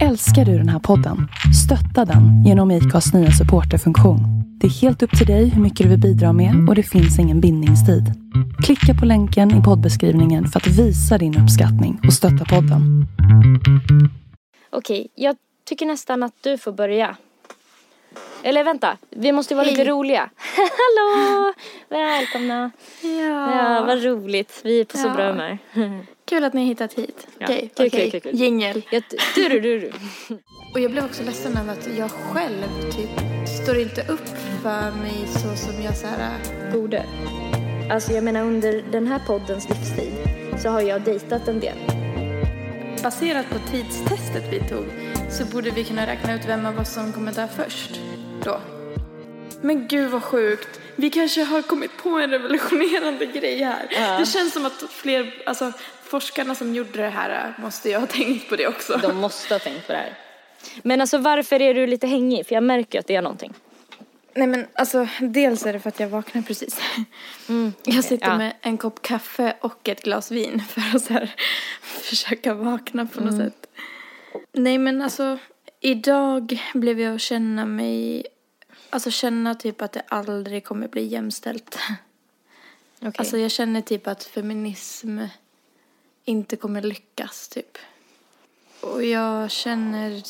Älskar du den här podden? Stötta den genom IKAs nya supporterfunktion. Det är helt upp till dig hur mycket du vill bidra med och det finns ingen bindningstid. Klicka på länken i poddbeskrivningen för att visa din uppskattning och stötta podden. Okej, jag tycker nästan att du får börja. Eller vänta, vi måste vara lite roliga. Hallå! Välkomna. Ja. Ja, vad roligt. Vi är på så Ja. bra humör. Kul att ni har hittat hit. Ja. Okej, okej. kul. Jingel. Jag, du, du, du, du. Och jag blev också ledsen över att jag själv typ står inte upp för mig så som jag så här... Borde. Alltså jag menar under den här poddens livstid så har jag dejtat en del. Baserat på tidstestet vi tog så borde vi kunna räkna ut vem av oss som kommer dö först. Då. Men gud vad sjukt. Vi kanske har kommit på en revolutionerande grej här. Ja. Det känns som att fler, alltså forskarna som gjorde det här måste ju ha tänkt på det också. De måste ha tänkt på det här. Men alltså varför är du lite hängig? För jag märker att det är någonting. Nej men alltså, dels är det för att jag vaknade precis. jag sitter ja. med en kopp kaffe och ett glas vin för att så här, försöka vakna på något sätt. Nej men alltså, idag blev jag att känna mig, alltså känna typ att det aldrig kommer bli jämställt. Okej. Alltså jag känner typ att feminism inte kommer lyckas typ. Och jag känner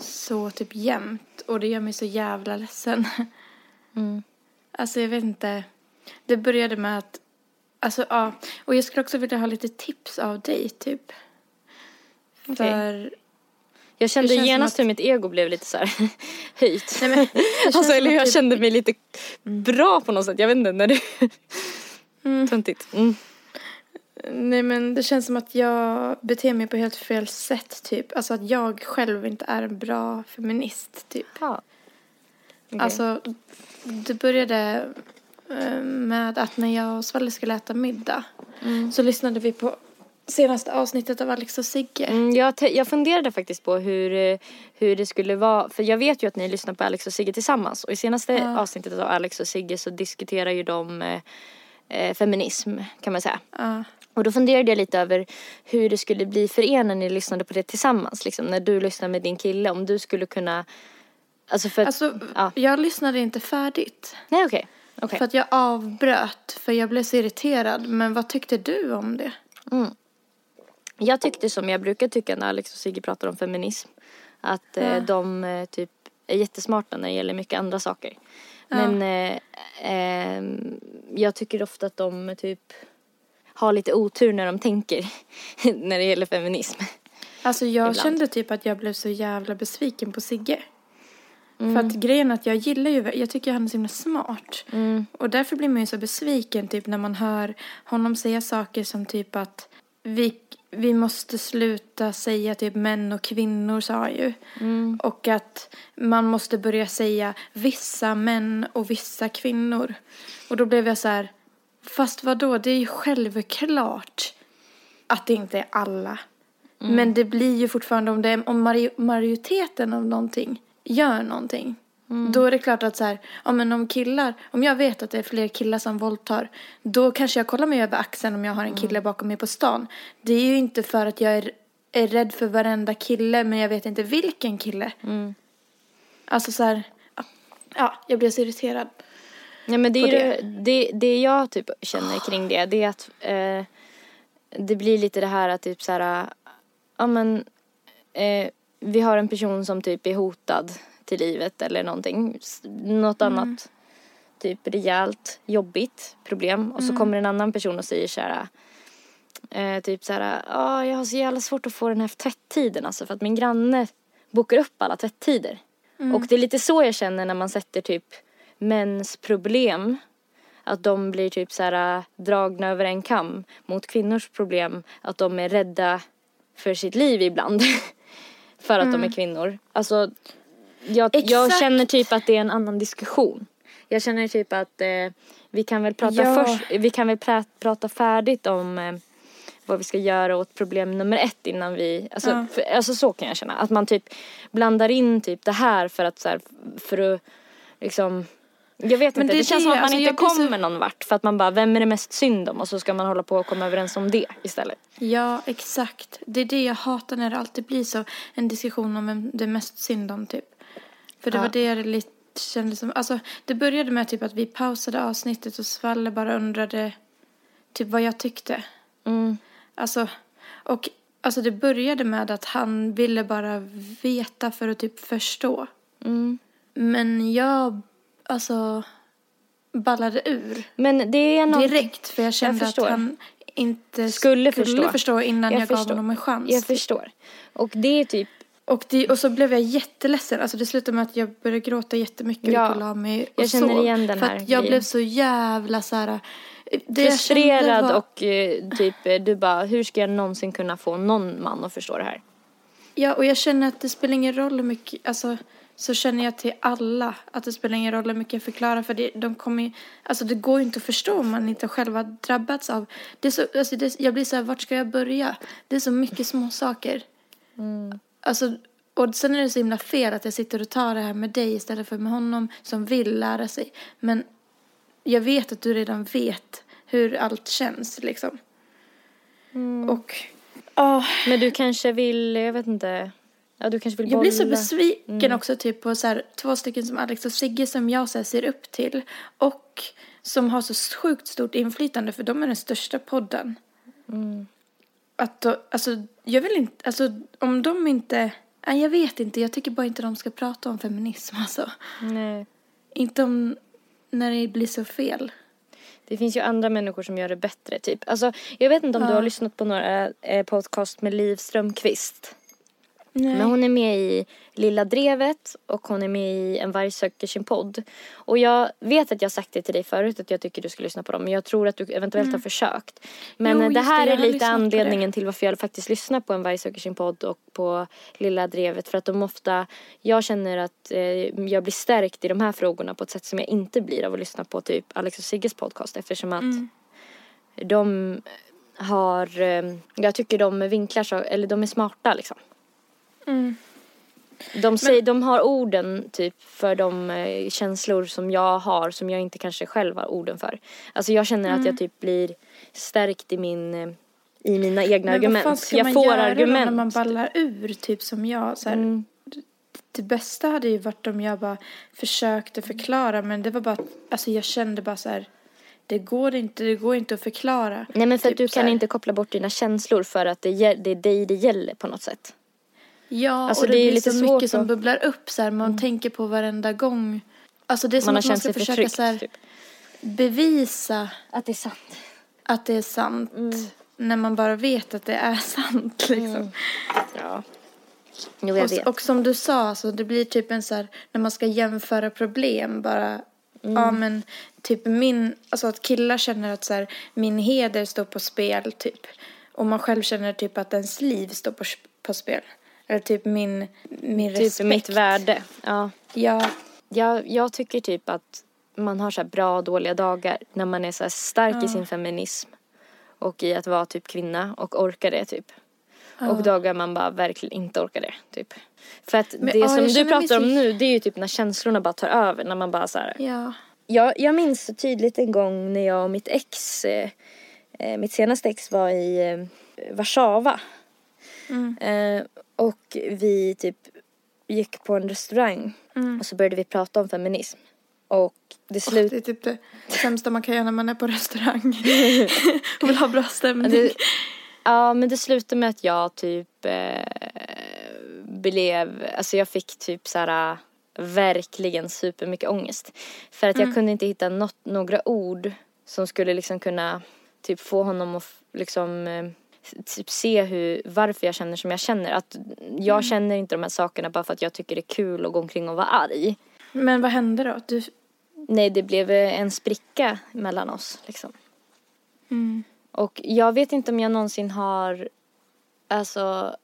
så typ jämt och det gör mig så jävla ledsen. Mm. Alltså jag vet inte. Det började med att, alltså ja, och jag skulle också vilja ha lite tips av dig typ. Okej. För, Jag kände genast att- hur mitt ego blev lite så här höjt. nej men, Alltså eller jag typ- kände mig lite bra på något sätt. Jag vet inte när du... Töntigt. Mm. Nej men det känns som att jag beter mig på helt fel sätt typ. Alltså att jag själv inte är en bra feminist typ. Ja. Okej. Alltså det började eh, med att när jag och Svalle skulle äta middag Mm. så lyssnade vi på senaste avsnittet av Alex och Sigge. Mm, jag, jag funderade faktiskt på hur, eh, hur det skulle vara, för jag vet ju att ni lyssnar på Alex och Sigge tillsammans och i senaste Ja. avsnittet av Alex och Sigge så diskuterar ju de eh, eh, feminism kan man säga. Ja. Och då funderade jag lite över hur det skulle bli för er när ni lyssnade på det tillsammans. Liksom, när du lyssnar med din kille, om du skulle kunna... Alltså för att, Alltså ja. jag lyssnade inte färdigt. Nej okej. Okej. För att jag avbröt för jag blev så irriterad. Men vad tyckte du om det? Jag tyckte som jag brukar tycka när Alex och Sigge pratar om feminism. Att eh, Ja. de eh, typ är jättesmarta när det gäller mycket andra saker. Men eh, ehm, jag tycker ofta att de typ har lite otur när de tänker när det gäller feminism. Alltså jag Ibland. kände typ att jag blev så jävla besviken på Sigge. Mm. För att grejen är att jag gillar ju, jag tycker han är så himla smart. Mm. Och därför blir man ju så besviken typ när man hör honom säga saker som typ att vi, vi måste sluta säga typ män och kvinnor sa han ju. Mm. Och att man måste börja säga vissa män och vissa kvinnor. Och då blev jag så här, fast vad då? det är ju självklart att det inte är alla. Men det blir ju fortfarande om, det om mari- majoriteten av någonting gör någonting. Då är det klart att så här, ja men om killar, om jag vet att det är fler killar som våldtar, då kanske jag kollar mig över axeln om jag har en kille bakom mig på stan. Det är ju inte för att jag är, är rädd för varenda kille, men jag vet inte vilken kille. Alltså så här, ja, jag blir så irriterad. Ja men det, är det. Det, det jag typ känner kring det, det är att eh, det blir lite det här att typ så här, ja men eh, vi har en person som typ är hotad till livet eller någonting, något annat typ rejält jobbigt problem. Och så kommer en annan person och säger så här eh, typ så här, ja jag har så jävla svårt att få den här tvätttiden alltså för att min granne bokar upp alla tvättider. Och det är lite så jag känner när man sätter typ mäns problem att de blir typ så här dragna över en kam mot kvinnors problem att de är rädda för sitt liv ibland för att de är kvinnor. Alltså jag, jag känner typ att det är en annan diskussion. Jag känner typ att eh, vi kan väl prata Ja. först, vi kan väl pra, prata färdigt om eh, vad vi ska göra åt problem nummer ett innan vi, alltså, Ja. för, alltså så kan jag känna. Att man typ blandar in typ det här för att så här, för att liksom Jag vet Men inte, det, det känns som att man alltså, inte blir så- kommer någon vart för att man bara, vem är det mest synd om? Och så ska man hålla på och komma överens om det istället. Ja, exakt. Det är det jag hatar när det alltid blir så. En diskussion om vem det är mest synd om typ. För det Ja. var det jag lite kände som, alltså det började med typ att vi pausade avsnittet och Svalle bara undrade typ vad jag tyckte. Mm. Alltså, och alltså det började med att han ville bara veta för att typ förstå. Mm. Men jag, alltså, ballade ur Men det är något... direkt för jag kände att förstår. han inte Skulle skulle förstå. förstå, innan jag, Jag gav honom en chans. Jag förstår. Och det är typ, Och, det, och så blev jag jätteledsen. Alltså det slutade med att jag började gråta jättemycket Ja, och la mig och jag känner sov. igen den För här att jag grejen. blev så jävla så här. Jag frustrerad var- och eh, typ eh, du bara, hur ska jag någonsin kunna få någon man att förstå det här? Ja, och jag känner att det spelar ingen roll hur mycket, alltså så känner jag till alla att det spelar ingen roll hur mycket jag förklarar för det, de kommer ju, alltså det går ju inte att förstå om man inte själv har drabbats av, det är så, alltså det, jag blir så här, vart ska jag börja? Det är så mycket små saker. Alltså, och sen är det så himla fel att jag sitter och tar det här med dig istället för med honom som vill lära sig. Men jag vet att du redan vet hur allt känns liksom. Och, ja. Men du kanske vill, jag vet inte, ja du kanske vill Jag blir så besviken också typ på så här, två stycken som Alex och Sigge som jag så här, ser upp till. Och som har så sjukt stort inflytande för de är den största podden. Att då, alltså jag vill inte, alltså om de inte, nej jag vet inte, jag tycker bara inte de ska prata om feminism alltså. Nej. Inte om när det blir så fel. Det finns ju andra människor som gör det bättre typ. Alltså jag vet inte om du Ja. har lyssnat på några eh, podcast med Liv Strömquist. Nej. Men hon är med i Lilla Drevet och hon är med i En varg söker sin podd. Och jag vet att jag sagt det till dig förut att jag tycker du ska lyssna på dem. Men jag tror att du eventuellt har försökt. Men Mm. Jo, det här det, är lite anledningen till varför jag faktiskt lyssnar på En varg söker sin podd och på Lilla Drevet. För att de ofta, jag känner att eh, jag blir stärkt i de här frågorna på ett sätt som jag inte blir av att lyssna på typ Alex och Sigges podcast. Eftersom att Mm. de har, eh, jag tycker de vinklar så, eller de är smarta liksom. Mm. De, säger, de har orden typ för de eh, känslor som jag har som jag inte kanske själv har orden för. Alltså jag känner Mm. att jag typ blir stärkt i min eh, i mina egna Men vad fan argument. ska Jag man får göra argument. när man ballar ur typ som jag? Så här, Mm. Det bästa hade ju varit om jag bara försökte förklara men det var bara, alltså jag kände bara så här, det går inte, det går inte att förklara. Nej men för att Typ du så kan inte koppla bort dina känslor för att det, det är dig det gäller på något sätt. Ja, Alltså, och det, det är blir lite så mycket som Mm. bubblar upp så här, man tänker på varenda gång. Alltså det är som Man att man ska försöka förtryckt. så här, Typ. bevisa Att det är sant. att det är sant. Mm. När man bara vet att det är sant liksom. Ja. Jo jag Och, vet. och som du sa, så det blir typ en så här, när man ska jämföra problem bara. Mm. Ja men typ min, alltså att killar känner att så här, min heder står på spel typ. Och man själv känner typ att ens liv står på, på spel. Eller typ min, min typ respekt. mitt värde. Ja. Ja, Jag, jag tycker typ att man har så bra och dåliga dagar när man är så stark i sin feminism och i att vara typ kvinna och orkar det typ. Och dagar man bara verkligen inte orkar det typ. För att Men, det ja, som du pratar om nu det är ju typ när känslorna bara tar över när man bara så här. ja. Jag, jag minns så tydligt en gång när jag och mitt ex, eh, mitt senaste ex var i eh, Warszawa. Mm. Eh, och vi typ gick på en restaurang Mm. och så började vi prata om feminism. Och det Det slutade... är typ det sämsta man kan göra när man är på restaurang. och vill ha bra stämning. Det, ja, men det slutade med att jag typ eh, blev, alltså jag fick typ så här verkligen supermycket ångest. För att jag kunde inte hitta något, några ord som skulle liksom kunna typ få honom att liksom eh, typ se hur, varför jag känner som jag känner. Att jag känner inte de här sakerna bara för att jag tycker det är kul att gå omkring och vara arg. Men vad hände då? Du, Nej, det blev en spricka mellan oss liksom. mm. Och jag vet inte om jag någonsin har, alltså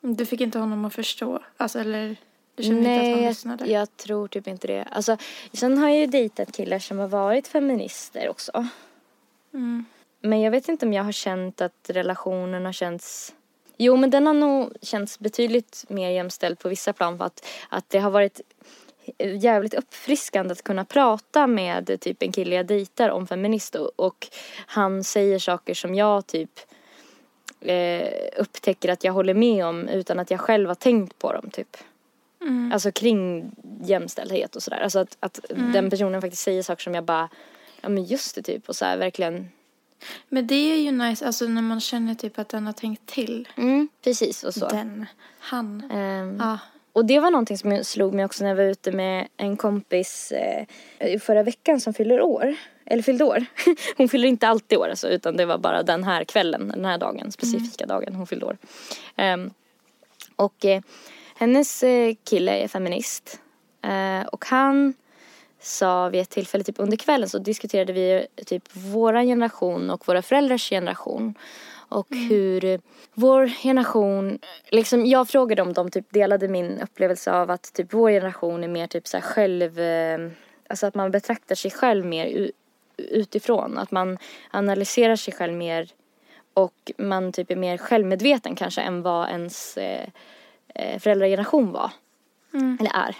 du fick inte honom att förstå? Alltså eller? Du kände inte att han Nej, lyssnade? jag, jag tror typ inte det. Alltså, sen har jag ju dejtat killar som har varit feminister också. Mm. Men jag vet inte om jag har känt att relationen har känts... Jo, men den har nog känts betydligt mer jämställd på vissa plan. För att, att det har varit jävligt uppfriskande att kunna prata med typ en kille jag dejtar om feminist och, och han säger saker som jag typ eh, upptäcker att jag håller med om utan att jag själv har tänkt på dem typ. Mm. Alltså kring jämställdhet och sådär. Alltså att, att den personen faktiskt säger saker som jag bara, ja men just det typ och så här verkligen. Men det är ju nice, alltså när man känner typ att den har tänkt till. Mm, precis och så. Den, han. Ehm, Ja. Och det var någonting som slog mig också när jag var ute med en kompis eh, förra veckan som fyller år. Eller fyllde år. Hon fyller inte alltid år alltså, utan det var bara den här kvällen, den här dagen, specifika dagen hon fyllde år. Ehm, och eh, hennes eh, kille är feminist. Eh, och han sa vid ett tillfälle, typ under kvällen så diskuterade vi typ våran generation och våra föräldrars generation. Och hur eh, vår generation, liksom jag frågade om de typ delade min upplevelse av att typ vår generation är mer typ så här själv, eh, alltså att man betraktar sig själv mer utifrån. Att man analyserar sig själv mer och man typ är mer självmedveten kanske än vad ens eh, eh, föräldrageneration var. Eller är.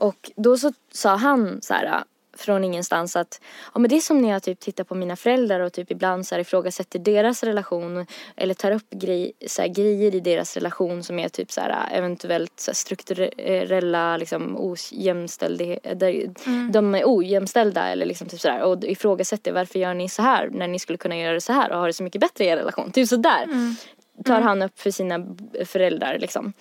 Och då så sa han så här från ingenstans att ja, men det är som när jag typ tittar på mina föräldrar och typ ibland så här ifrågasätter deras relation eller tar upp grej, så här, grejer i deras relation som är typ så här eventuellt så här, strukturella liksom ojämställdhet, där de är ojämställda eller liksom typ så där och ifrågasätter varför gör ni så här när ni skulle kunna göra det så här och ha det så mycket bättre i er relation. Typ så där tar han upp för sina föräldrar liksom.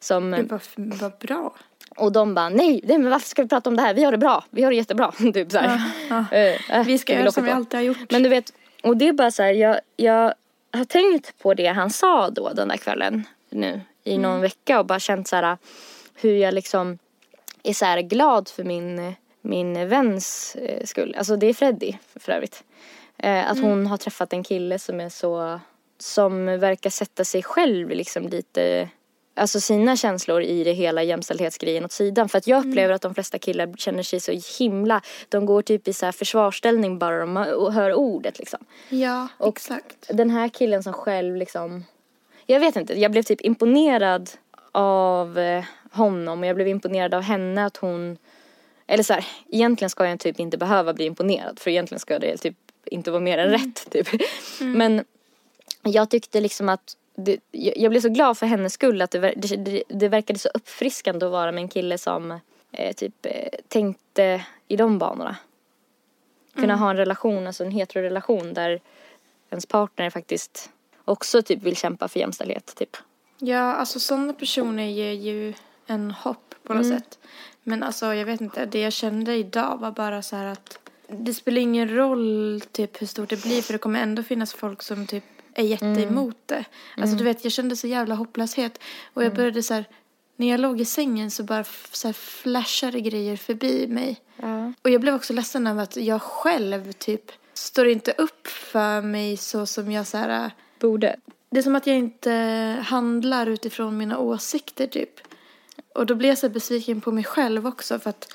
Som, Det var, var bra. Och de bara nej, nej men varför ska vi prata om det här? Vi har det bra, vi har det jättebra. typ så här. Eh, eh, Vi ska göra som vi på. alltid har gjort. Men du vet, och det är bara så här, jag, jag har tänkt på det han sa då den där kvällen nu i någon vecka och bara känt så här hur jag liksom är så här glad för min, min väns eh, skull. Alltså det är Freddy för övrigt. Eh, att hon har träffat en kille som är så, som verkar sätta sig själv liksom lite Alltså sina känslor i det hela jämställdhetsgrejen åt sidan. För att jag upplever att de flesta killar känner sig så himla, de går typ i så här försvarsställning bara de hör ordet liksom. Ja, Och exakt. Den här killen som själv liksom, jag vet inte, jag blev typ imponerad av eh, honom och jag blev imponerad av henne att hon, eller så här, egentligen ska jag typ inte behöva bli imponerad för egentligen ska det typ inte vara mer än rätt typ. Men jag tyckte liksom att det, jag blev så glad för hennes skull att det, det, det, verkade så uppfriskande att vara med en kille som eh, typ eh, tänkte i de banorna. Kunna ha en relation, alltså en heterorelation där ens partner faktiskt också typ vill kämpa för jämställdhet typ. Ja, alltså sådana personer ger ju en hopp på något sätt. Men alltså jag vet inte, det jag kände idag var bara så här att det spelar ingen roll typ hur stort det blir för det kommer ändå finnas folk som typ är jätteemot det. Alltså du vet, jag kände så jävla hopplöshet och jag började så här när jag låg i sängen så bara så här flashade grejer förbi mig. Ja. Och jag blev också ledsen över att jag själv typ står inte upp för mig så som jag så här Borde. det är som att jag inte handlar utifrån mina åsikter typ. Och då blir jag så besviken på mig själv också för att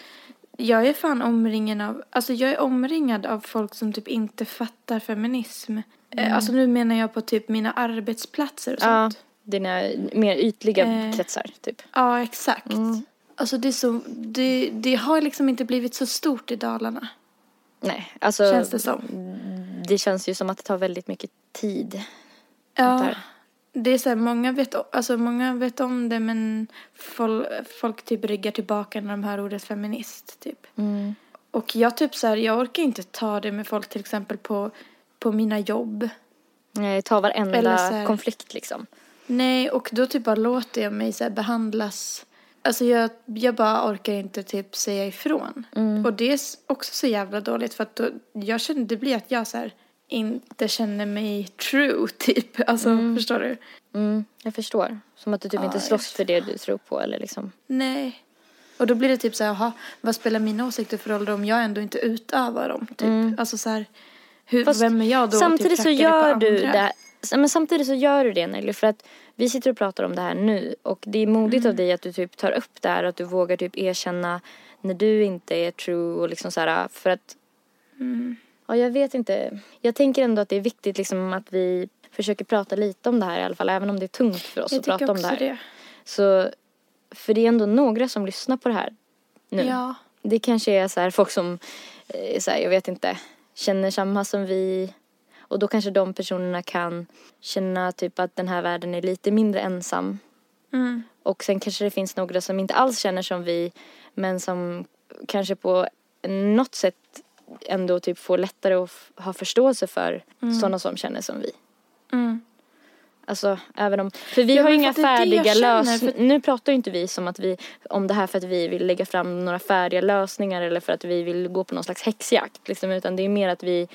jag är fan omringad av, alltså jag är omringad av folk som typ inte fattar feminism. Eh, Alltså nu menar jag på typ mina arbetsplatser och Ja, sånt. dina mer ytliga Eh. kretsar typ. Ja, exakt. Alltså det är så, det, det har liksom inte blivit så stort i Dalarna. Nej, alltså Känns det som. det känns ju som att det tar väldigt mycket tid. Ja. Det är så här, många vet, alltså många vet om det men folk, folk typ ryggar tillbaka när de hör ordet feminist typ. Mm. Och jag typ så här, jag orkar inte ta det med folk till exempel på, på mina jobb. Nej, ta varenda här- konflikt liksom. Nej, och då typ bara låter jag mig så behandlas. Alltså jag, jag bara orkar inte typ säga ifrån. Och det är också så jävla dåligt för att då, jag känner, det blir att jag så här inte känner mig true typ. Alltså förstår du? Mm, jag förstår. Som att du typ Ja, inte slåss för det du tror på eller liksom. Nej. Och då blir det typ så här, jaha, vad spelar mina åsikter för roll om jag ändå inte utövar dem? Typ. Alltså så här, hur, Fast vem är jag då? att Samtidigt typ så gör du det. Men samtidigt så gör du det Nelly för att vi sitter och pratar om det här nu och det är modigt Mm. av dig att du typ tar upp det här och att du vågar typ erkänna när du inte är true och liksom så här för att Mm. Ja, jag vet inte. Jag tänker ändå att det är viktigt liksom att vi försöker prata lite om det här i alla fall även om det är tungt för oss Jag att prata om det också här. det. Så, för det är ändå några som lyssnar på det här. nu. Ja. Det kanske är så här folk som, eh, så här, jag vet inte, känner samma som vi. Och då kanske de personerna kan känna typ att den här världen är lite mindre ensam. Mm. Och sen kanske det finns några som inte alls känner som vi men som kanske på något sätt ändå typ får lättare att ha förståelse för sådana som känner som vi. Mm. Alltså även om, för vi Ja, har ju inga färdiga lösningar. för- Nu pratar ju inte vi som att vi, om det här för att vi vill lägga fram några färdiga lösningar eller för att vi vill gå på någon slags häxjakt liksom, utan det är mer att vi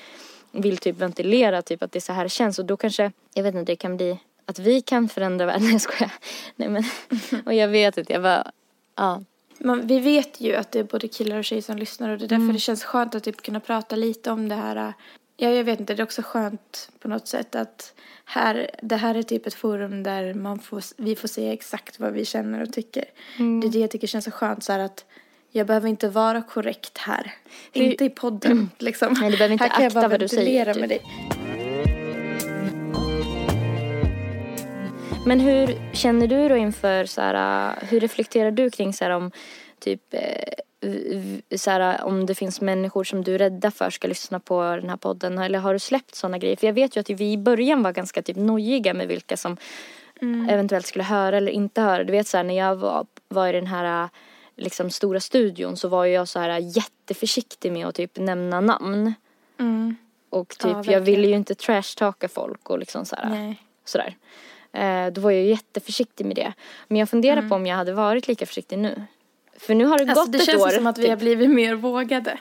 vill typ ventilera typ att det är så här känns och då kanske, jag vet inte, det kan bli att vi kan förändra världen, jag skojar. Nej men, och jag vet inte, jag bara, ja. Men vi vet ju att det är både killar och tjejer som lyssnar och det är därför Mm. det känns skönt att typ kunna prata lite om det här. Ja, jag vet inte, det är också skönt på något sätt att här, det här är typ ett forum där man får, vi får säga exakt vad vi känner och tycker. Mm. Det är det jag tycker känns så skönt så här att jag behöver inte vara korrekt här. För- Inte i podden liksom. Nej, du behöver inte här kan jag akta bara vad du säger, ventilera typ. med dig. Men hur känner du då inför så här, äh, hur reflekterar du kring så här om typ v- så här, om det finns människor som du är rädda för ska lyssna på den här podden eller har du släppt sådana grejer? För jag vet ju att vi i början var ganska typ nojiga med vilka som eventuellt skulle höra eller inte höra. Du vet så här när jag var, var i den här äh, liksom stora studion så var jag så här äh, jätteförsiktig med att typ nämna namn. Mm. Och typ Ja, jag ville ju inte trashtalka folk och liksom så här. Sådär. Eh, då var jag jätteförsiktig med det. Men jag funderar Mm. på om jag hade varit lika försiktig nu. För nu har det Alltså gått det ett känns år. ju som att vi typ. har blivit mer vågade.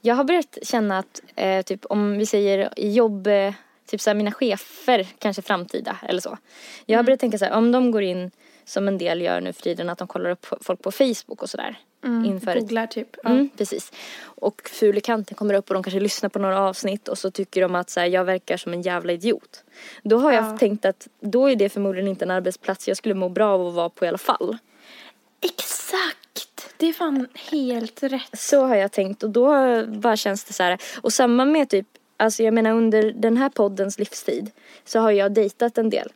Jag har börjat känna att, eh, typ om vi säger i jobb, eh, typ såhär mina chefer, kanske framtida eller så. Jag Mm. har börjat tänka så här, om de går in som en del gör nu för tiden, att de kollar upp folk på Facebook och sådär. Inför ett Googlar typ. Ja. Mm, precis. Och ful i kanten kommer upp och de kanske lyssnar på några avsnitt och så tycker de att så här, jag verkar som en jävla idiot. Då har jag Ja. tänkt att då är det förmodligen inte en arbetsplats jag skulle må bra av att vara på i alla fall. Exakt! Det är fan helt rätt. Så har jag tänkt och då bara känns det så här. Och samma med typ, alltså jag menar under den här poddens livstid så har jag dejtat en del.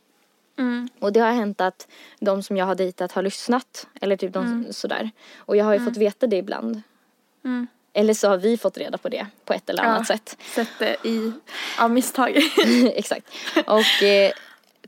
Mm. Och det har hänt att de som jag har dejtat har lyssnat. Eller typ de sådär. Och jag har ju fått veta det ibland. Mm. Eller så har vi fått reda på det på ett eller annat Ja. sätt. Sett det i, av misstag. Exakt. Och eh,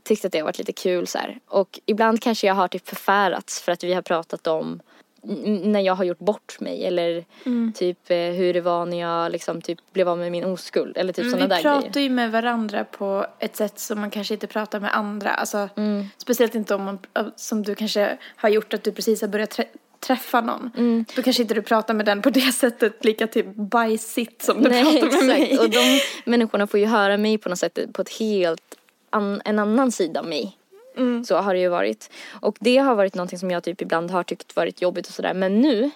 tyckte att det har varit lite kul så här. Och ibland kanske jag har typ förfärats för att vi har pratat om när jag har gjort bort mig eller Mm. typ eh, hur det var när jag liksom typ blev av med min oskuld eller typ Mm, sådana vi där pratar grejer. ju med varandra på ett sätt som man kanske inte pratar med andra. Alltså, Mm. Speciellt inte om man, som du kanske har gjort, att du precis har börjat trä- träffa någon. Mm. Då kanske inte du pratar med den på det sättet lika typ bajsigt som du Nej, pratar med mig. exakt. Och de människorna får ju höra mig på något sätt på ett helt an, en annan sida av mig. Mm. Så har det ju varit. Och det har varit någonting som jag typ ibland har tyckt varit jobbigt och sådär. Men nu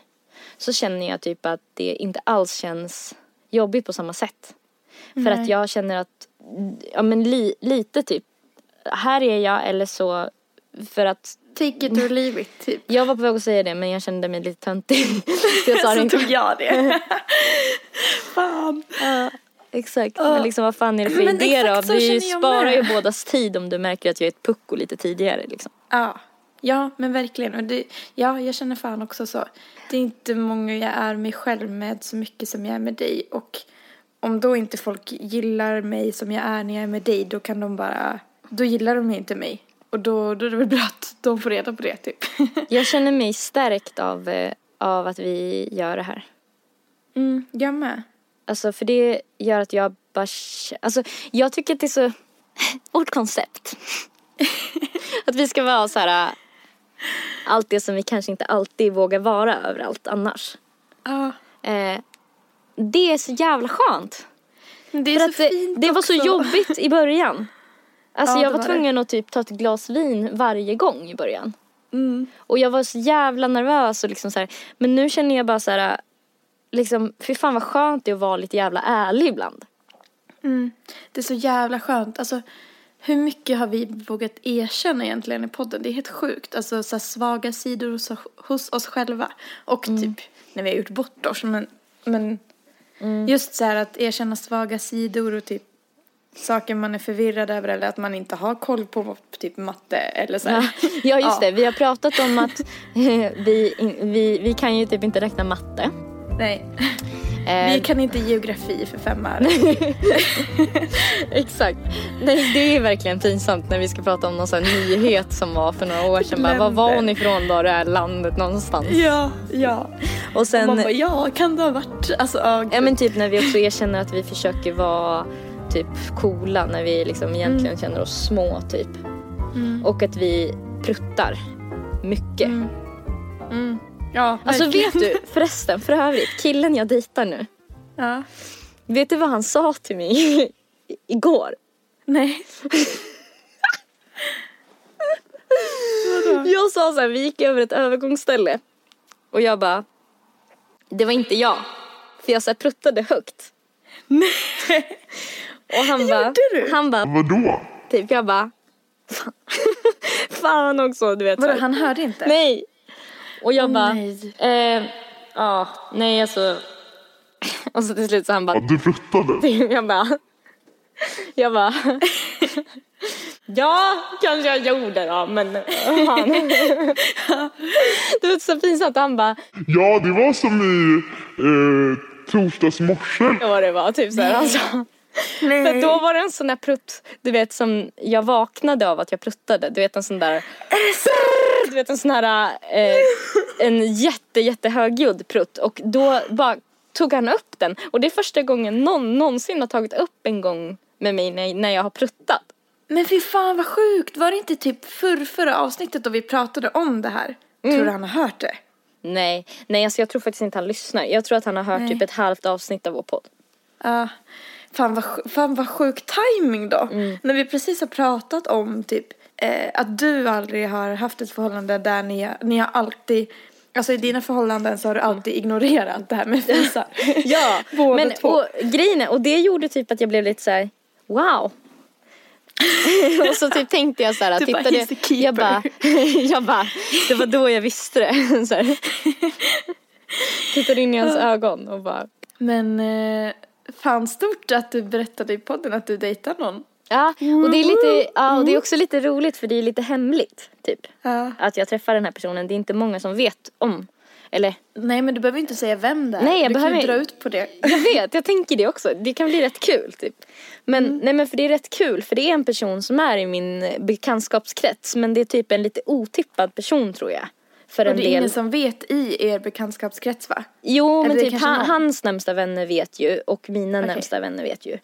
så känner jag typ att det inte alls känns jobbigt på samma sätt. För Nej. att jag känner att, ja men li, lite typ, här är jag eller så, för att Take it or leave it, typ. jag var på väg att säga det men jag kände mig lite töntig. så jag sa Så tog jag det. Fan. Ja, exakt. Ja. Men liksom vad fan är det för Men idé då? Vi sparar ju bådas tid om du märker att jag är ett pucko lite tidigare liksom. Ja. Ja, men verkligen. Och det, ja, jag känner fan också så. Det är inte många jag är mig själv med så mycket som jag är med dig. Och om då inte folk gillar mig som jag är när jag är med dig, då kan de bara, då gillar de inte mig. Och då, då är det väl bra att de får reda på det, typ. Jag känner mig stärkt av, eh, av att vi gör det här. Mm, jag med. Alltså för det gör att jag bara, alltså jag tycker att det är så, vårt koncept. att vi ska vara så här, äh, allt det som vi kanske inte alltid vågar vara överallt annars. Ja. Eh, det är så jävla skönt. Det är För så att det, fint det var så jobbigt i början. Alltså Ja, jag det var var det. tvungen att typ ta ett glas vin varje gång i början. Mm. Och jag var så jävla nervös och liksom så här. Men nu känner jag bara så här. Liksom, fy fan vad skönt det är att vara lite jävla ärlig ibland. Mm. Det är så jävla skönt. Alltså, hur mycket har vi vågat erkänna egentligen i podden? Det är helt sjukt. Alltså så svaga sidor hos, hos oss själva. Och typ när vi har gjort bort oss. Men, men just så här att erkänna svaga sidor och typ saker man är förvirrad över eller att man inte har koll på typ matte eller så. Ja, här. ja just Ja. det. Vi har pratat om att vi, vi, vi kan ju typ inte räkna matte. Nej, Eh, vi kan inte geografi för femmar. Exakt. Nej, det är verkligen pinsamt när vi ska prata om någon sån nyhet som var för några år sedan. Bara, var var hon ifrån då, det här landet någonstans? ja, ja. Och sen, Man bara, ja, kan det ha varit? Alltså, ja, ja men typ när vi också erkänner att vi försöker vara typ coola när vi liksom egentligen känner oss små typ. Mm. Och att vi pruttar mycket. Mm. Ja, Alltså verkligen. vet du förresten, för övrigt, killen jag dejtar nu. Ja. Vet du vad han sa till mig igår? Nej. Jag sa så här, vi gick över ett övergångsställe. Och jag bara, det var inte jag. För jag så här pruttade högt. Nej. Och han bara, han bara, Vadå? typ jag bara, fan, fan också du vet. Vadå, han hörde inte? Nej. Och jag bara, nej. eh, ja, nej alltså. Och så till slut så han bara, Ja, du flyttade? jag bara, jag bara, ja kanske jag gjorde då men han. Det var så pinsamt han bara, Ja, det var som i eh, torsdags morse. vad det var typ så här han sa. Nej. För då var det en sån där prutt, du vet som jag vaknade av att jag pruttade. Du vet en sån där, du vet en sån här, eh, en jätte jättehögljudd prutt. Och då bara tog han upp den. Och det är första gången någon någonsin har tagit upp en gång med mig när, när jag har pruttat. Men fy fan vad sjukt. Var det inte typ förr, förra avsnittet då vi pratade om det här? Mm. Tror du han har hört det? Nej, nej alltså jag tror faktiskt inte han lyssnar. Jag tror att han har hört Nej. typ ett halvt avsnitt av vår podd. Ja. Fan, vad, fan vad sjuk timing då. Mm. När vi precis har pratat om typ eh, att du aldrig har haft ett förhållande där ni, ni har alltid Alltså i dina förhållanden så har du alltid ignorerat det här med fisar. Ja, Båda men två. och grejen är, och det gjorde typ att jag blev lite så här: wow. och så typ tänkte jag så här, Du bara, tittade, "He's the keeper." jag bara, jag bara, det var då jag visste det. så här. Tittade in i hans ögon och bara, Men eh, fan stort att du berättade i podden att du dejtar någon. ja. Och det är lite, ja och det är också lite roligt för det är lite hemligt, typ. Ja. Att jag träffar den här personen, det är inte många som vet om. Eller, Nej men du behöver inte säga vem det är. Nej, jag du kan behöver- ju dra ut på det. Jag vet, jag tänker det också. Det kan bli rätt kul typ. Men, Mm. nej, men för det är rätt kul för det är en person som är i min bekantskapskrets men det är typ en lite otippad person tror jag. För Och det är del. ingen som vet i er bekantskapskrets va? Jo men Eller det typ han, hans närmsta vänner vet ju och mina Okej. närmsta vänner vet ju.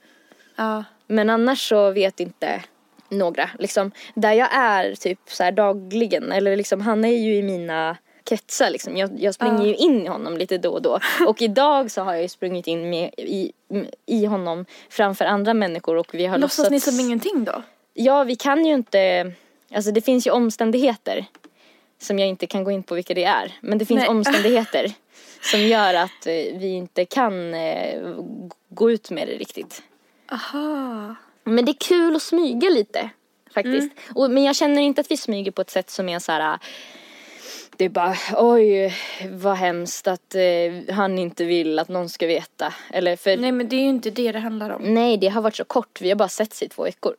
Ja. Men annars så vet inte några. Liksom, där jag är typ så dagligen, eller liksom han är ju i mina kretsar liksom. Jag, jag springer Ja. ju in i honom lite då och då. Och idag så har jag ju sprungit in med, i, i honom framför andra människor och vi har Låtsas ni låtsats... som ingenting då? Ja, vi kan ju inte... Alltså det finns ju omständigheter som jag inte kan gå in på vilka det är. Men det finns Nej. omständigheter som gör att eh, vi inte kan eh, gå ut med det riktigt. Aha. Men det är kul att smyga lite faktiskt. Mm. Och, men jag känner inte att vi smyger på ett sätt som är så här. Det är bara oj vad hemskt att eh, han inte vill att någon ska veta. Eller för nej. Nej men det är ju inte det det handlar om. det har varit så kort. Vi har bara setts i två veckor.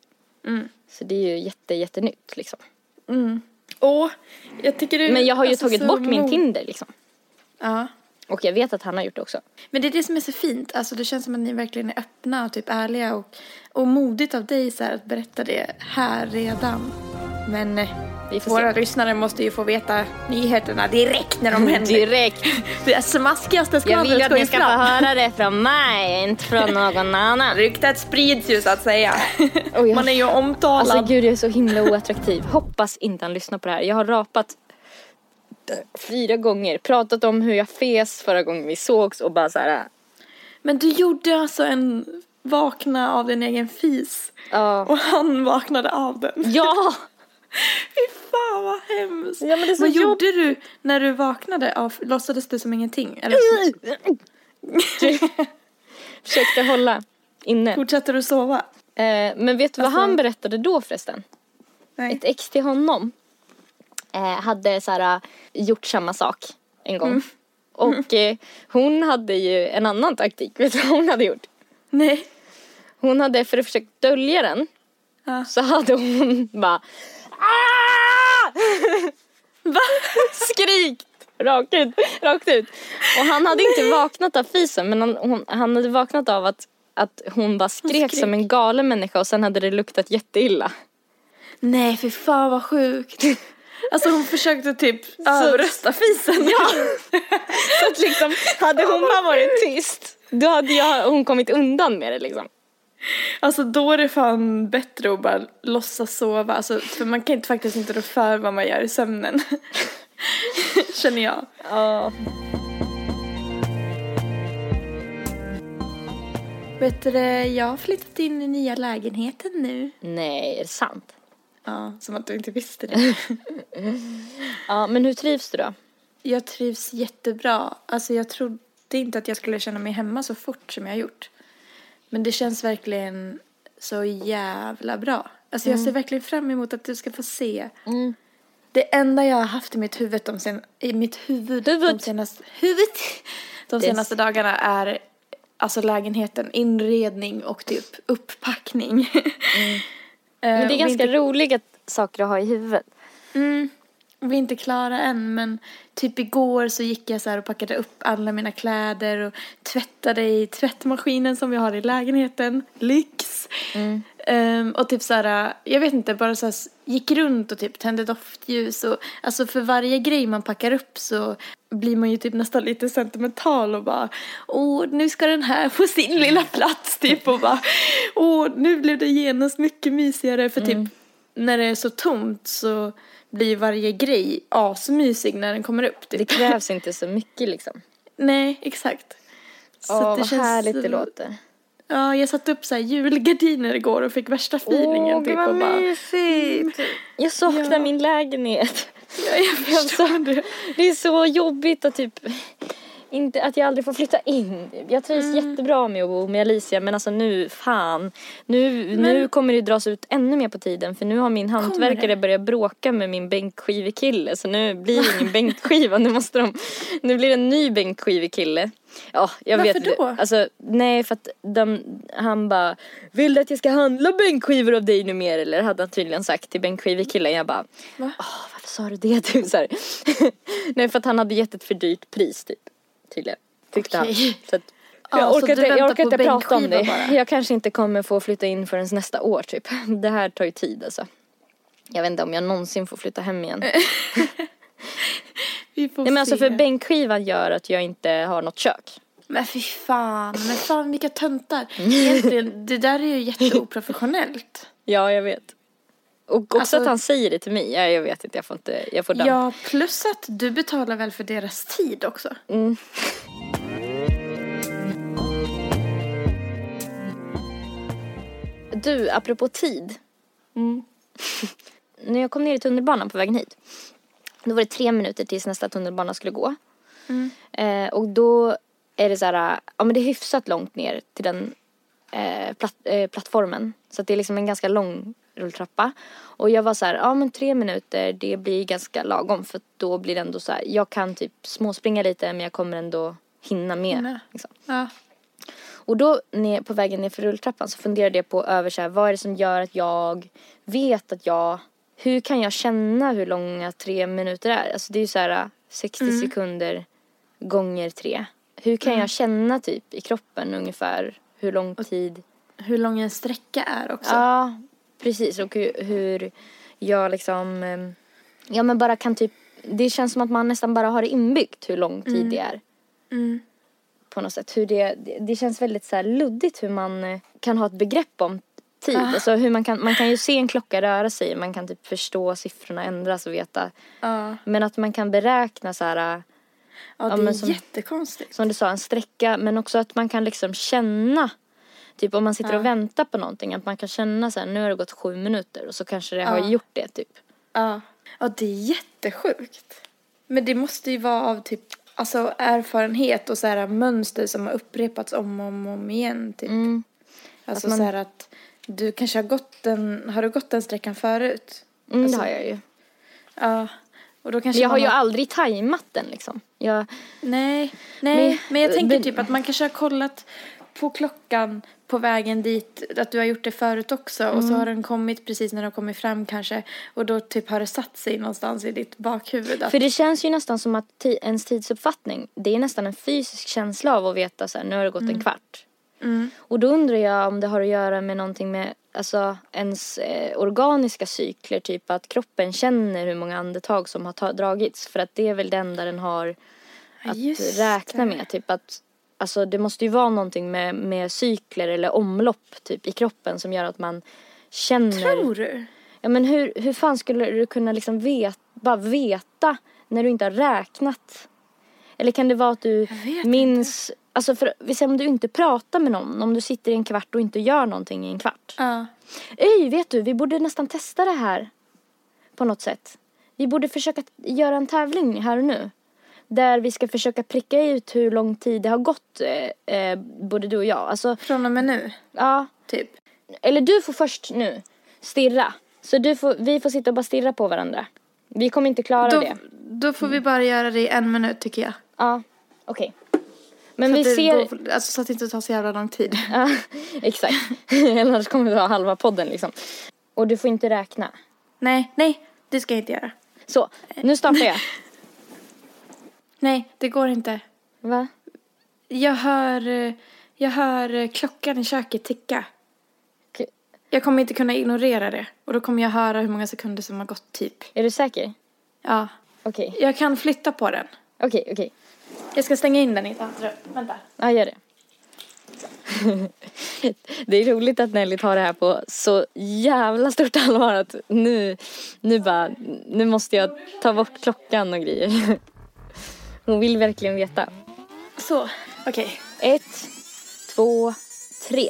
Mm. Så det är ju jätte jättenytt liksom. Mm. Åh, jag tycker du... Men jag har ju alltså, tagit bort min mod- Tinder liksom. Ja. Och jag vet att han har gjort det också. Men det är det som är så fint. Alltså det känns som att ni verkligen är öppna och typ ärliga och, och modigt av dig så här, att berätta det här redan. Men eh, våra se. lyssnare måste ju få veta nyheterna direkt när de händer. Direkt. Det smaskigaste Jag skvallret vill ju att ni ska få höra det från mig, inte från någon annan. Ryktet sprids ju så att säga. Jag- Man är ju omtalad. Alltså gud jag är så himla oattraktiv. Hoppas inte han lyssnar på det här. Jag har rapat fyra gånger, pratat om hur jag fes förra gången vi sågs och bara så här. Men du gjorde alltså en vakna av din egen fis. Ja. Och han vaknade av den. Ja! Fy fan vad hemskt. Ja, men vad jobb- gjorde du när du vaknade? Av, låtsades du som ingenting? Eller Försökte hålla inne. fortsatte du sova? Eh, men vet du vad Alltså- han berättade då förresten? Nej. Ett ex till honom eh, hade så här, gjort samma sak en gång. Mm. Och eh, hon hade ju en annan taktik. Vet du vad hon hade gjort? Nej. hon hade för att försöka dölja den Ja. så hade hon bara "Ah!" Va? skrikt rakt ut, rakt ut. Och han hade inte vaknat av fisen men han, hon, han hade vaknat av att, att hon bara skrek, skrek. som en galen människa och sen hade det luktat jätteilla. Nej, för fan vad sjukt. Alltså hon försökte typ överrösta fisen. Ja. Så att liksom, hade hon bara varit tyst då hade jag, hon kommit undan med det liksom. Alltså då är det fan bättre att bara låtsas sova. Alltså, för man kan inte, faktiskt inte rå för vad man gör i sömnen. Känner jag. Ja. Vet du, jag har flyttat in i nya lägenheten nu. Nej, är det sant? Ja, som att du inte visste det. Ja, men hur trivs du då? Jag trivs jättebra. Alltså jag trodde inte att jag skulle känna mig hemma så fort som jag har gjort. Men det känns verkligen så jävla bra. Alltså jag ser verkligen fram emot att du ska få se. Mm. Det enda jag har haft i mitt huvud de, sen, i mitt huvud, de Huvud. senaste, huvud, de senaste dagarna är alltså lägenheten, inredning och typ upppackning. Eh, Men det är ganska inte- roliga saker att ha i huvudet. Mm. Vi är inte klara än men typ igår så gick jag så här och packade upp alla mina kläder och tvättade i tvättmaskinen som vi har i lägenheten. Lyx! Ehm, och typ så här, jag vet inte, bara så här, gick runt och typ tände doftljus och alltså för varje grej man packar upp så blir man ju typ nästan lite sentimental och bara åh nu ska den här få sin lilla plats typ och bara åh nu blev det genast mycket mysigare för typ när det är så tomt så blir varje grej asmysig när den kommer upp. Det Typ. krävs inte så mycket liksom. Nej, exakt. Så Åh, vad härligt det låter. Ja, jag satte upp så här julgardiner igår och fick värsta feelingen typ och bara mysigt. Jag saknar Ja. min lägenhet. Ja, jag förstår det. Det är så jobbigt att typ inte, att jag aldrig får flytta in. Jag trivs Mm. jättebra med att bo med Alicia men alltså nu, fan. Nu, nu Men- kommer det dras ut ännu mer på tiden för nu har min hantverkare börjat bråka med min bänkskivekille så nu blir det ingen bänkskiva. Nu måste de, nu blir det en ny bänkskivekille. Ja, jag Varför vet då? Alltså, nej för att de, han bara Vill du att jag ska handla bänkskivor av dig nu mer eller? Hade han tydligen sagt till bänkskivekillen. Jag bara Va? Åh, varför sa du det du? Så. Nej för att han hade gett ett för dyrt pris typ. Tydligen. Tyckte Okej. han. Så att, Ja, jag orkar inte, jag orkar inte prata om det. bara? Jag kanske inte kommer få flytta in förrän nästa år typ. Det här tar ju tid alltså. Jag vet inte om jag någonsin får flytta hem igen. Vi får Nej men alltså se. för bänkskivan gör att jag inte har något kök. Men fy fan, men fan vilka töntar. Egentligen, det där är ju jätteoprofessionellt. Ja jag vet. Och också Alltså- att han säger det till mig. Ja, jag vet inte, jag får inte, jag får damm. Ja, plus att du betalar väl för deras tid också? Mm. Du, apropå tid. Mm. När jag kom ner i tunnelbanan på vägen hit. Då var det tre minuter tills nästa tunnelbana skulle gå. Mm. Eh, och då är det så här, ja men det är hyfsat långt ner till den eh, platt, eh, plattformen. Så att det är liksom en ganska lång rulltrappa. Och jag var så här, ja men tre minuter det blir ganska lagom för då blir det ändå så här, jag kan typ småspringa lite men jag kommer ändå hinna med. Liksom. Ja. Och då ner, på vägen ner för rulltrappan så funderade jag på över så här, vad är det som gör att jag vet att jag, hur kan jag känna hur långa tre minuter är? Alltså det är ju så här 60 sekunder gånger tre. Hur kan jag känna typ i kroppen ungefär hur lång tid? Hur lång en sträcka är också. Ja, precis. Och hur, hur jag liksom, em, ja men bara kan typ, det känns som att man nästan bara har det inbyggt hur lång tid det är. Mm. på något sätt. Hur det, det, känns väldigt så luddigt hur man eh, kan ha ett begrepp om tid. Ah. Alltså hur man kan, man kan ju se en klocka röra sig, man kan typ förstå siffrorna ändras och veta. Ja, Men att man kan beräkna så här, eh, ja det är som- jättekonstigt. som du sa, en sträcka. Men också att man kan liksom känna, typ om man sitter Ja. och väntar på någonting, att man kan känna så här, nu har det gått sju minuter och så kanske det har Ja. gjort det typ. Ja. ja, det är jättesjukt. Men det måste ju vara av typ alltså, erfarenhet och så här mönster som har upprepats om och om, om igen. Typ. Mm. Alltså att man- så här att du kanske har gått den, har du gått den sträckan förut? Mm, Alltså, det har jag ju. Ja. Och då kanske jag har ju aldrig tajmat den liksom. Jag, Nej, nej, Men- men, jag tänker men- typ att man kanske har kollat på klockan på vägen dit, att du har gjort det förut också och Mm. så har den kommit precis när du har kommit fram kanske och då typ har det satt sig någonstans i ditt bakhuvud. Att, För det känns ju nästan som att ti- ens tidsuppfattning, det är nästan en fysisk känsla av att veta så här, nu har det gått en kvart. mm, Och då undrar jag om det har att göra med någonting med alltså, ens eh, organiska cykler, typ att kroppen känner hur många andetag som har dragits. För att det är väl det enda den har Ja, att just räkna med. Typ att, alltså, det måste ju vara någonting med, med cykler eller omlopp typ, i kroppen som gör att man känner. Tror du? Ja men hur, hur fan skulle du kunna liksom vet, bara veta när du inte har räknat? Eller kan det vara att du minns, alltså för vi säger om du inte pratar med någon, om du sitter i en kvart och inte gör någonting i en kvart. Ja. Ej, vet du, vi borde nästan testa det här på något sätt. Vi borde försöka göra en tävling här och nu. Där vi ska försöka pricka ut hur lång tid det har gått, eh, eh, både du och jag. Alltså, Från och med nu, ja, typ. eller du får först nu stirra. Så du får, vi får sitta och bara stirra på varandra. Vi kommer inte klara Då, det. då får vi bara göra det i en minut tycker jag. Ja, okej. Men Så vi ser... går- alltså, så att det inte tar så jävla lång tid. Ja, exakt. Annars kommer vi ha halva podden liksom. Och du får inte räkna. Nej, nej, det ska jag inte göra. Så, nu startar jag. Nej, det går inte. Va? Jag hör, jag hör klockan i köket ticka. Okej. Jag kommer inte kunna ignorera det. Och då kommer jag höra hur många sekunder som har gått typ. Är du säker? Ja. Okej, Jag kan flytta på den. okej, okej. Jag ska stänga in den i ett annat rum. Vänta. Ja, gör det. det är roligt att Nelly tar det här på så jävla stort allvar att nu, nu bara, nu måste jag ta bort klockan och grejer. Hon vill verkligen veta. Så, okej. Ett, två, tre.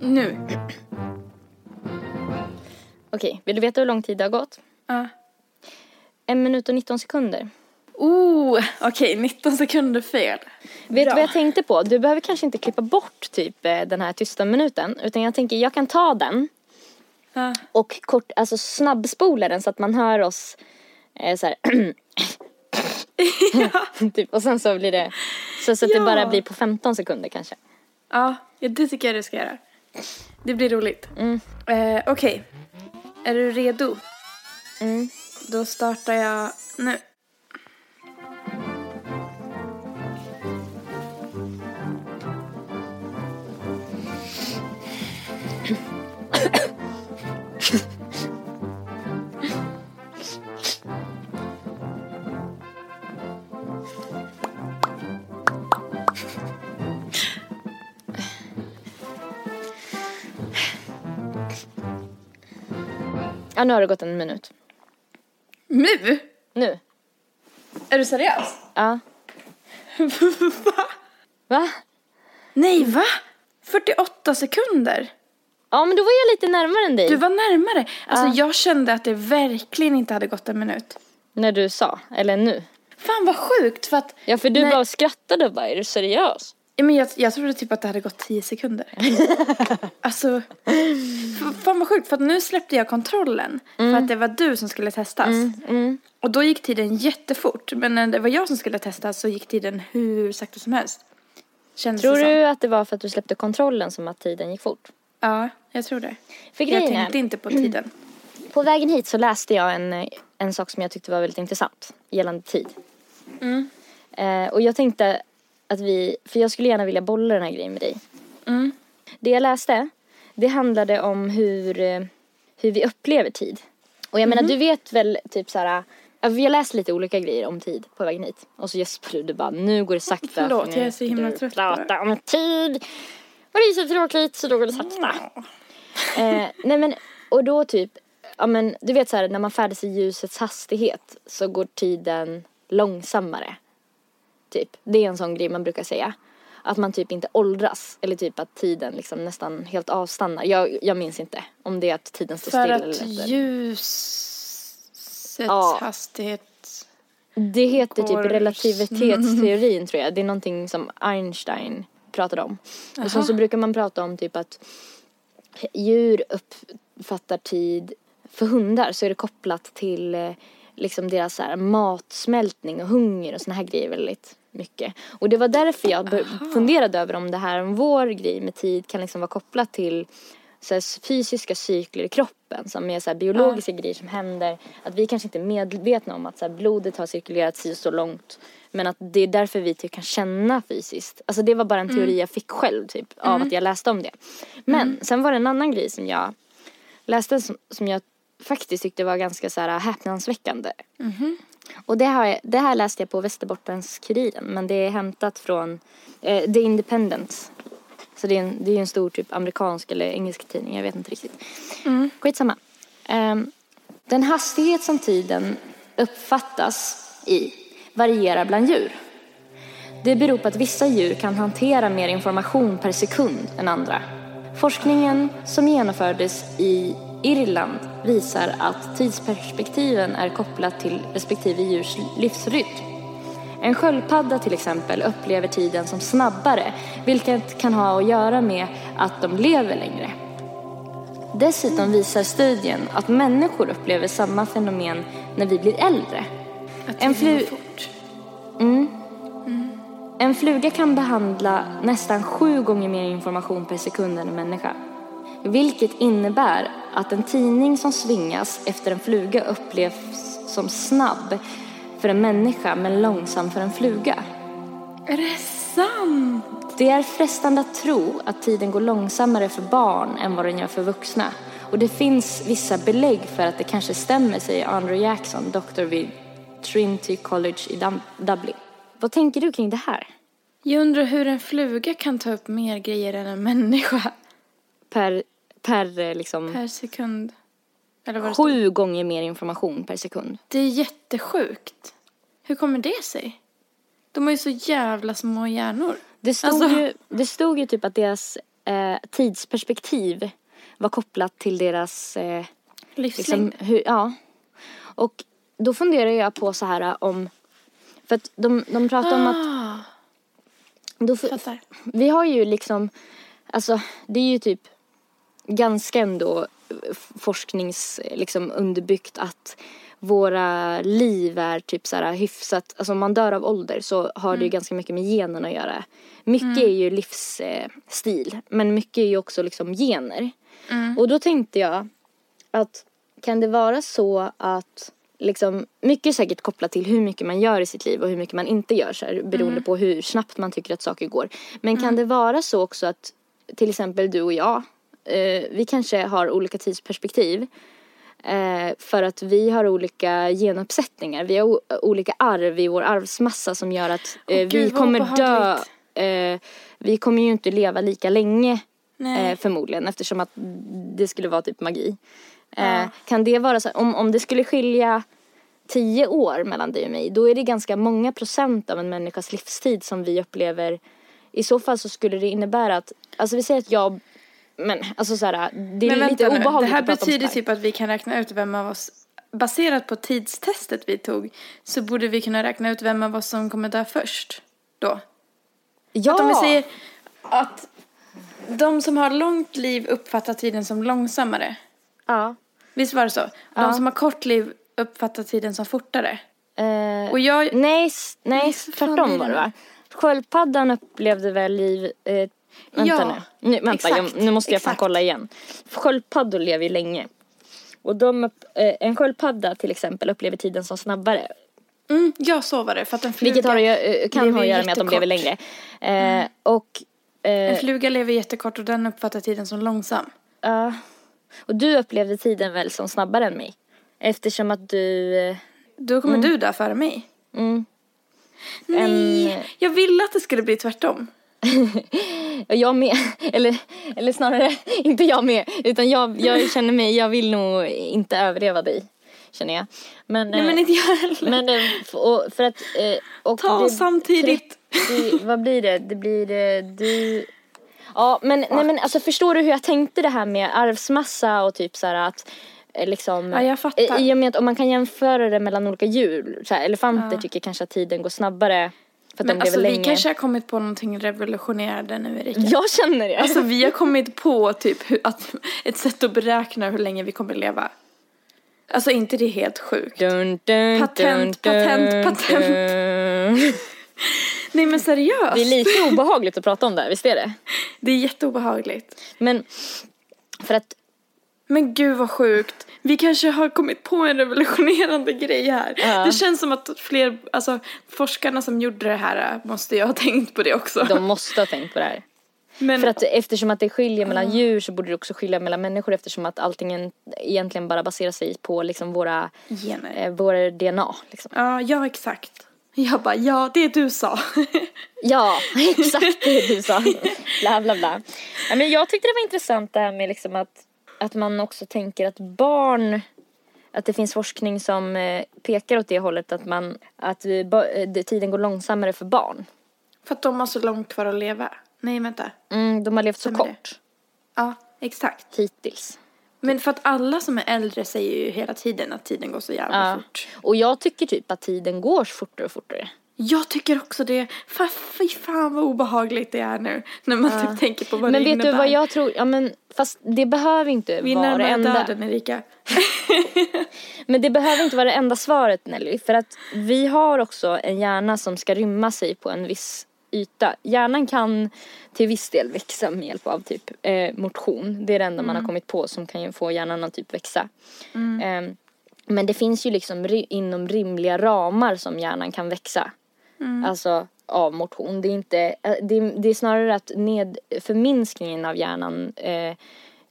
Nu. Okej, vill du veta hur lång tid det har gått? Ja. En minut och 19 sekunder. Oh, okej, 19 sekunder fel. Vet du vad jag tänkte på? Du behöver kanske inte klippa bort typ eh, den här tysta minuten. Utan jag tänker, jag kan ta den Ja. och kort, alltså snabbspola den så att man hör oss eh, så här. typ, och sen så blir det, så, så att Ja. det bara blir på 15 sekunder kanske. Ja, ja, det tycker jag du ska göra. Det blir roligt. Mm. Eh, okej. Är du redo? Mm. Då startar jag nu. Ja, nu har det gått en minut. Nu? Nu. Är du seriös? Ja. Va? Va? Nej, va? 48 sekunder? Ja, men då var jag lite närmare än dig. Du var närmare. Alltså Ja. jag kände att det verkligen inte hade gått en minut. När du sa, eller nu. Fan vad sjukt för att Ja, för du Nej. bara skrattade och bara, är du seriös? Ja, men jag, jag trodde typ att det hade gått 10 sekunder. alltså, fan vad sjukt för att nu släppte jag kontrollen. För att det var du som skulle testas. Mm. Och då gick tiden jättefort. Men när det var jag som skulle testas så gick tiden hur sakta som helst. Kändes Tror du att det var för att du släppte kontrollen som att tiden gick fort? Ja, jag tror det. För Jag tänkte är, inte på tiden. på vägen hit så läste jag en, en sak som jag tyckte var väldigt intressant gällande tid. Mm. Eh, och jag tänkte att vi, för jag skulle gärna vilja bolla den här grejen med dig. Mm. Det jag läste, det handlade om hur, hur vi upplever tid. Och jag Mhm. menar, du vet väl typ så här. ja, Vi har läst lite olika grejer om tid på vägen hit. Och så gäspar du, du bara, nu går det sakta. Förlåt, jag är så himla trött på det." prata om tid. Och det är så tråkigt, så då går det sakta. Eh, nej men, och då typ, ja men du vet så här när man färdas i ljusets hastighet så går tiden långsammare. Typ, det är en sån grej man brukar säga. Att man typ inte åldras eller typ att tiden liksom nästan helt avstannar. Jag, jag minns inte om det är att tiden står För still eller att- ljus... Ljusets Ja. hastighet. Det heter typ relativitetsteorin tror jag. Det är någonting som Einstein pratade om. Och sen så brukar man prata om typ att djur uppfattar tid, för hundar så är det kopplat till eh, liksom deras så matsmältning och hunger och såna här grejer väldigt mycket. Och det var därför jag funderade över om det här om vår grej med tid kan liksom vara kopplat till så här, fysiska cykler i kroppen som är så här, biologiska grejer som händer. Att vi kanske inte är medvetna om att så här, blodet har cirkulerat si så långt. Men att det är därför vi typ kan känna fysiskt. Alltså det var bara en teori jag fick själv typ av att jag läste om det. Men sen var det en annan grej som jag läste som, som jag faktiskt tyckte var ganska så här häpnadsväckande. Och det här, det här läste jag på Västerbottens-Kuriren men det är hämtat från eh, The Independent. Så det är, en, det är en stor typ amerikansk eller engelsk tidning, jag vet inte riktigt. Mm. Skitsamma. Um, den hastighet som tiden uppfattas i varierar bland djur. Det beror på att vissa djur kan hantera mer information per sekund än andra. Forskningen som genomfördes i Irland visar att tidsperspektiven är kopplat till respektive djurs livsrytm. En sköldpadda till exempel upplever tiden som snabbare vilket kan ha att göra med att de lever längre. Dessutom visar studien att människor upplever samma fenomen när vi blir äldre. Att En flu- fort. En fluga kan behandla nästan sju gånger mer information per sekund än en människa. Vilket innebär att en tidning som svingas efter en fluga upplevs som snabb för en människa men långsam för en fluga. Är det sant? Det är frestande att tro att tiden går långsammare för barn än vad den gör för vuxna. Och det finns vissa belägg för att det kanske stämmer, säger Andrew Jackson, doktor vid Trinity College i Dublin. Vad tänker du kring det här? Jag undrar hur en fluga kan ta upp mer grejer än en människa Per, per eh, liksom per sekund. Eller vad det stod. sju gånger mer information per sekund. Det är jättesjukt. Hur kommer det sig? De har ju så jävla små hjärnor. Det stod, Alltså- ju, det stod ju typ att deras eh, tidsperspektiv var kopplat till deras eh, Livslängd. liksom, hur, ja. Och då funderar jag på så här om, för att de, de pratar om att, ah, då, fattar. vi har ju liksom, alltså det är ju typ ganska ändå eh, forsknings liksom underbyggt att våra liv är typ så här hyfsat, alltså om man dör av ålder så har det ju ganska mycket med generna att göra. Mycket är ju livsstil men mycket är ju också liksom gener. Och då tänkte jag att kan det vara så att liksom, mycket är säkert kopplat till hur mycket man gör i sitt liv och hur mycket man inte gör så här, beroende på hur snabbt man tycker att saker går. Men kan det vara så också att till exempel du och jag, eh, vi kanske har olika tidsperspektiv. Eh, för att vi har olika genuppsättningar, vi har olika arv i vår arvsmassa som gör att eh, vi gud, vad kommer dö, eh, vi kommer ju inte leva lika länge eh, förmodligen eftersom att det skulle vara typ magi. Eh, kan det vara så om, om det skulle skilja tio år mellan dig och mig då är det ganska många procent av en människas livstid som vi upplever. I så fall så skulle det innebära att, alltså vi säger att jag, men alltså så här, det är Men lite vänta obehagligt det här betyder typ att vi kan räkna ut vem av oss, baserat på tidstestet vi tog, så borde vi kunna räkna ut vem av oss som kommer dö först. Då. Ja! Att om vi säger att de som har långt liv uppfattar tiden som långsammare. ja. Visst var det så? De Ja. som har kort liv uppfattar tiden som fortare. Eh, Och jag... nej, nej tvärtom var det va? Sköldpaddan upplevde väl liv, eh, vänta Ja, nu, nu vänta, jag, exakt, nu måste jag fan kolla igen. Sköldpaddor lever ju länge. Och de, eh, en sköldpadda till exempel upplever tiden som snabbare. Mm, ja, så var det. För att en fluga, Vilket har, gö- eh, kan ha att ju göra med att de lever längre. Eh, Och, eh, en fluga lever jättekort och den uppfattar tiden som långsam. ja. och du upplevde tiden väl som snabbare än mig? Eftersom att du, Då kommer du dö före mig. mm, Nej, En- jag ville att det skulle bli tvärtom. Ja, jag med. Eller, eller snarare, inte jag med. Utan jag, jag känner mig, jag vill nog inte överleva dig. Känner jag. Men, Nej eh, men inte jag heller. men eh, och, för att... eh, Och Ta det- samtidigt. 30, vad blir det? Det blir eh, du... Ja men, nej men alltså förstår du hur jag tänkte det här med arvsmassa och typ så här att eh, liksom, Ja, jag fattar. eh, I och med att om man kan jämföra det mellan olika djur, så här, elefanter tycker kanske att tiden går snabbare för att Men de alltså lever vi länge. kanske har kommit på någonting revolutionerande nu Erika. Jag känner det. Alltså vi har kommit på typ hur, att, ett sätt att beräkna hur länge vi kommer leva. Alltså inte det är helt sjukt. Dun, dun, Patent, dun, patent, patent. Nej men seriöst. Det är lite obehagligt att prata om det, visst är det? Det är jätteobehagligt. Men för att Men gud vad sjukt. Vi kanske har kommit på en revolutionerande grej här. Ja. Det känns som att fler, alltså forskarna som gjorde det här måste ju ha tänkt på det också. de måste ha tänkt på det här. Men, För att eftersom att det skiljer mellan djur så borde det också skilja mellan människor eftersom att allting egentligen bara baserar sig på liksom våra, Gener. eh, våra DNA. Liksom. Ja, ja exakt. Jag bara, ja det du sa. Ja, exakt det du sa. Bla bla bla. Ja, men jag tyckte det var intressant det här med liksom att, att man också tänker att barn att det finns forskning som eh, pekar åt det hållet att man att vi, eh, det- tiden går långsammare för barn. För att de har så långt kvar att leva. Nej vänta. Mm, de har levt så Stämmer det? kort Ja, exakt. hittills. Men för att alla som är äldre säger ju hela tiden att tiden går så jävla Ja. fort. Och jag tycker typ att tiden går fortare och fortare. Jag tycker också det. Fy fan vad obehagligt det är nu. När man typ tänker på vad Men det vet innebär. du vad jag tror? Ja men fast det behöver inte Vi vara det enda. döden Erika. Men det behöver inte vara det enda svaret Nelly. För att vi har också en hjärna som ska rymma sig på en viss yta. Hjärnan kan till viss del växa med hjälp av typ eh, motion. Det är det enda man har kommit på som kan få hjärnan att typ växa. Eh, men det finns ju liksom inom rimliga ramar som hjärnan kan växa. Alltså av motion. Det är, inte, eh, det, det är snarare att ned, förminskningen av hjärnan eh,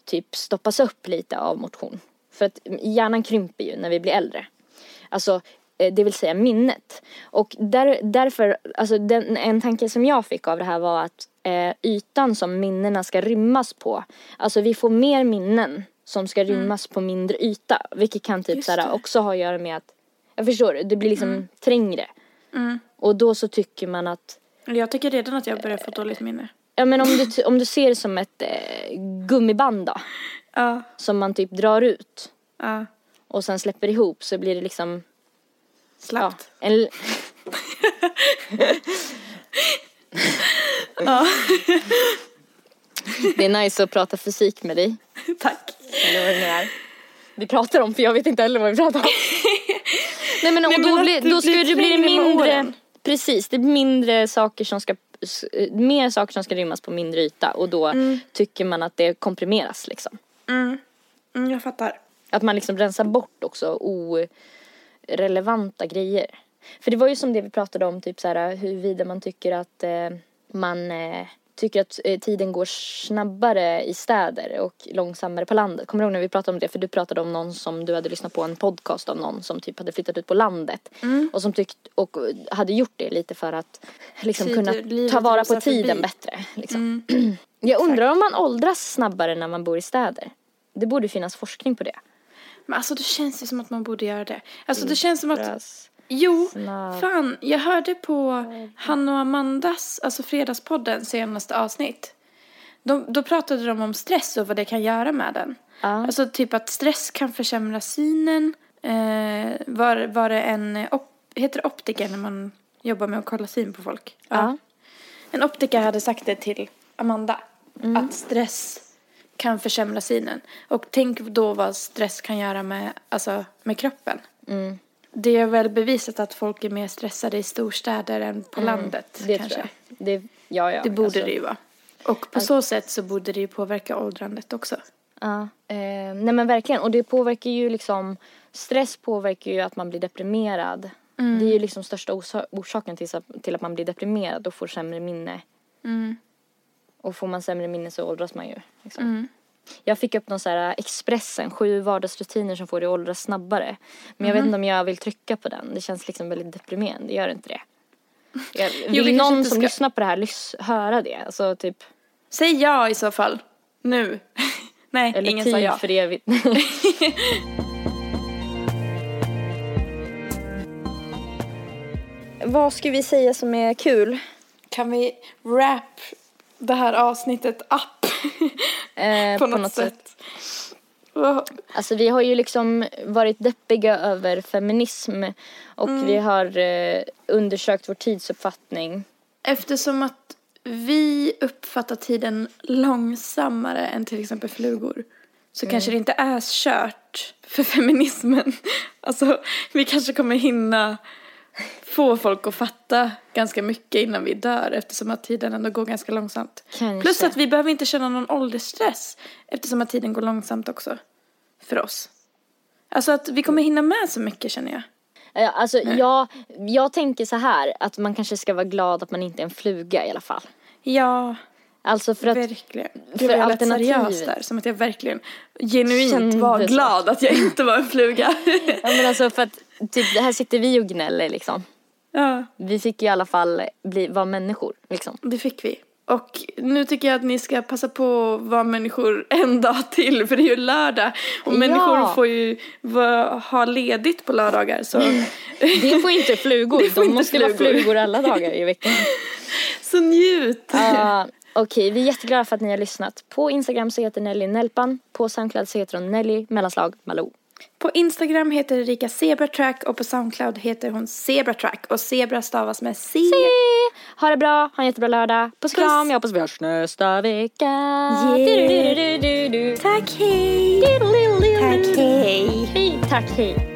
typ stoppas upp lite av motion. För att hjärnan krymper ju när vi blir äldre. Alltså eh, det vill säga minnet. Och där, därför, alltså den, en tanke som jag fick av det här var att eh, ytan som minnena ska rymmas på, alltså vi får mer minnen som ska rymmas på mindre yta. Vilket kan typ såhär, också ha att göra med att, jag förstår det blir liksom trängre. Mm. Och då så tycker man att Jag tycker redan att jag börjar få dåligt minne. Ja men om du, om du ser det som ett eh, gummiband då. Ja, Som man typ drar ut. ja. Och sen släpper ihop så blir det liksom. Ja, Slappt. en, Ja. det är nice att prata fysik med dig. Tack. Eller vad det nu är. Vi pratar om för jag vet inte heller vad vi pratar om. Nej men, Nej, men då, det då ska blir det bli mindre. Precis, det blir mindre saker som ska mer saker som ska rymmas på mindre yta och då tycker man att det komprimeras liksom. Mm. Mm, jag fattar. Att man liksom rensar bort också orelevanta grejer. För det var ju som det vi pratade om, typ så här huruvida man tycker att eh, man eh, tycker att eh, tiden går snabbare i städer och långsammare på landet. Kommer du ihåg när vi pratade om det? För du pratade om någon som du hade lyssnat på en podcast av någon som typ hade flyttat ut på landet. Och som tyckt och hade gjort det lite för att liksom Tid- kunna ta vara på tiden förbi. bättre. Liksom. Jag undrar om man åldras snabbare när man bor i städer. Det borde finnas forskning på det. Men alltså det känns ju som att man borde göra det. Alltså det känns som att Jo, snabb- fan. Jag hörde på Hanna och Amandas, alltså Fredagspodden, senaste avsnitt. De, då pratade de om stress och vad det kan göra med den. Ja. Alltså typ att stress kan försämra synen. Eh, var, var det en, op, heter det optiker när man jobbar med att kolla syn på folk? Ja. En optiker hade sagt det till Amanda. Att stress kan försämra synen. Och tänk då vad stress kan göra med, alltså, med kroppen. Mm. Det är väl bevisat att folk är mer stressade i storstäder än på landet Mm. Det kanske. tror jag. Det, ja, ja, Det borde alltså, det ju vara. Och på så sätt så borde det ju påverka åldrandet också. Ja. Eh, nej men verkligen. Och det påverkar ju liksom, stress påverkar ju att man blir deprimerad. Mm. Det är ju liksom största orsa- orsaken till, till att man blir deprimerad och får sämre minne. Mm. Och får man sämre minne så åldras man ju. Liksom. Jag fick upp någon så här Expressen, sju vardagsrutiner som får dig att åldras snabbare. Men jag vet inte om jag vill trycka på den. Det känns liksom väldigt deprimerande, gör inte det? Jag, vill någon som ska- lyssnar på det här lys- höra det? Alltså typ, Säg ja i så fall. Nu. Nej, eller ingen tid sa ja. för evigt. Vad ska vi säga som är kul? Kan vi wrap det här avsnittet up? Eh, på, något sätt. Vad- Alltså vi har ju liksom varit deppiga över feminism och Mm. vi har eh, undersökt vår tidsuppfattning. Eftersom att vi uppfattar tiden långsammare än till exempel flugor så kanske det inte är kört för feminismen. Alltså, vi kanske kommer hinna få folk att fatta ganska mycket innan vi dör eftersom att tiden ändå går ganska långsamt. Kanske. Plus att vi behöver inte känna någon åldersstress eftersom att tiden går långsamt också för oss. Alltså att vi kommer hinna med så mycket känner jag. Alltså jag, jag tänker så här att man kanske ska vara glad att man inte är en fluga i alla fall. Ja, Alltså för att verkligen. för Gud, jag lät seriös där. Som att jag verkligen genuint var så. glad att jag inte var en fluga. Ja men alltså för att typ det här sitter vi och gnäller liksom. ja, Vi fick ju i alla fall bli, vara människor liksom. det fick vi. Och nu tycker jag att ni ska passa på att vara människor en dag till för det är ju lördag. Och Ja. människor får ju ha ledigt på lördagar så, Det får inte flugor, får de inte måste vara flugor. flugor alla dagar i veckan. så njut. Ja, Okej, vi är jätteglada för att ni har lyssnat. På Instagram så heter Nelly Nelpan, på Soundcloud så heter hon Nelly mellanslag Malou. På Instagram heter Erika Zebratrack och på Soundcloud heter hon Zebratrack och Zebra stavas med C. Ha det bra, ha en jättebra lördag. Puss Puss. kram, jag hoppas vi hörs nästa vecka. Yeah. Tack, hej! Tack, hej! Hej, tack, hej.